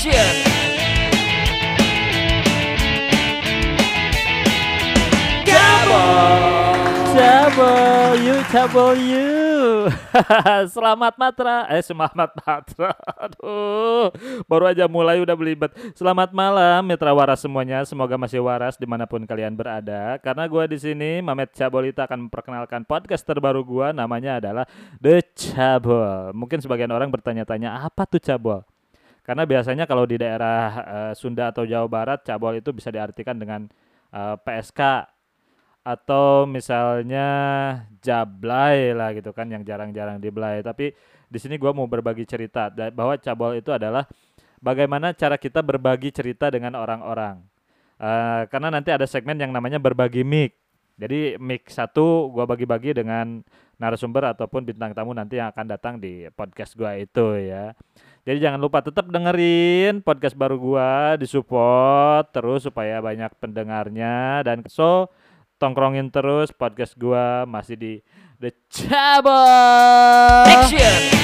Action! Cabol you, cabol you. Selamat Matra. Eh, semangat Matra. Aduh, baru aja mulai udah belibet. Selamat malam Mitra Waras semuanya. Semoga masih waras di mana pun kalian berada. Karena gua di sini, Mamet Cabolita akan memperkenalkan podcast terbaru gua. Namanya adalah The Cabol. Mungkin sebagian orang bertanya-tanya apa tuh cabol? Karena biasanya kalau di daerah eh, Sunda atau Jawa Barat, cabol itu bisa diartikan dengan eh, PSK atau misalnya jablay lah gitu kan yang jarang-jarang dibelai. Tapi di sini gua mau berbagi cerita bahwa cabol itu adalah bagaimana cara kita berbagi cerita dengan orang-orang. Eh, karena nanti ada segmen yang namanya berbagi mic jadi mic satu gua bagi-bagi dengan narasumber ataupun bintang tamu nanti yang akan datang di podcast gua itu ya jadi jangan lupa tetap dengerin podcast baru gua disupport terus supaya banyak pendengarnya dan so tongkrongin terus podcast gua masih di The Cabot. Action!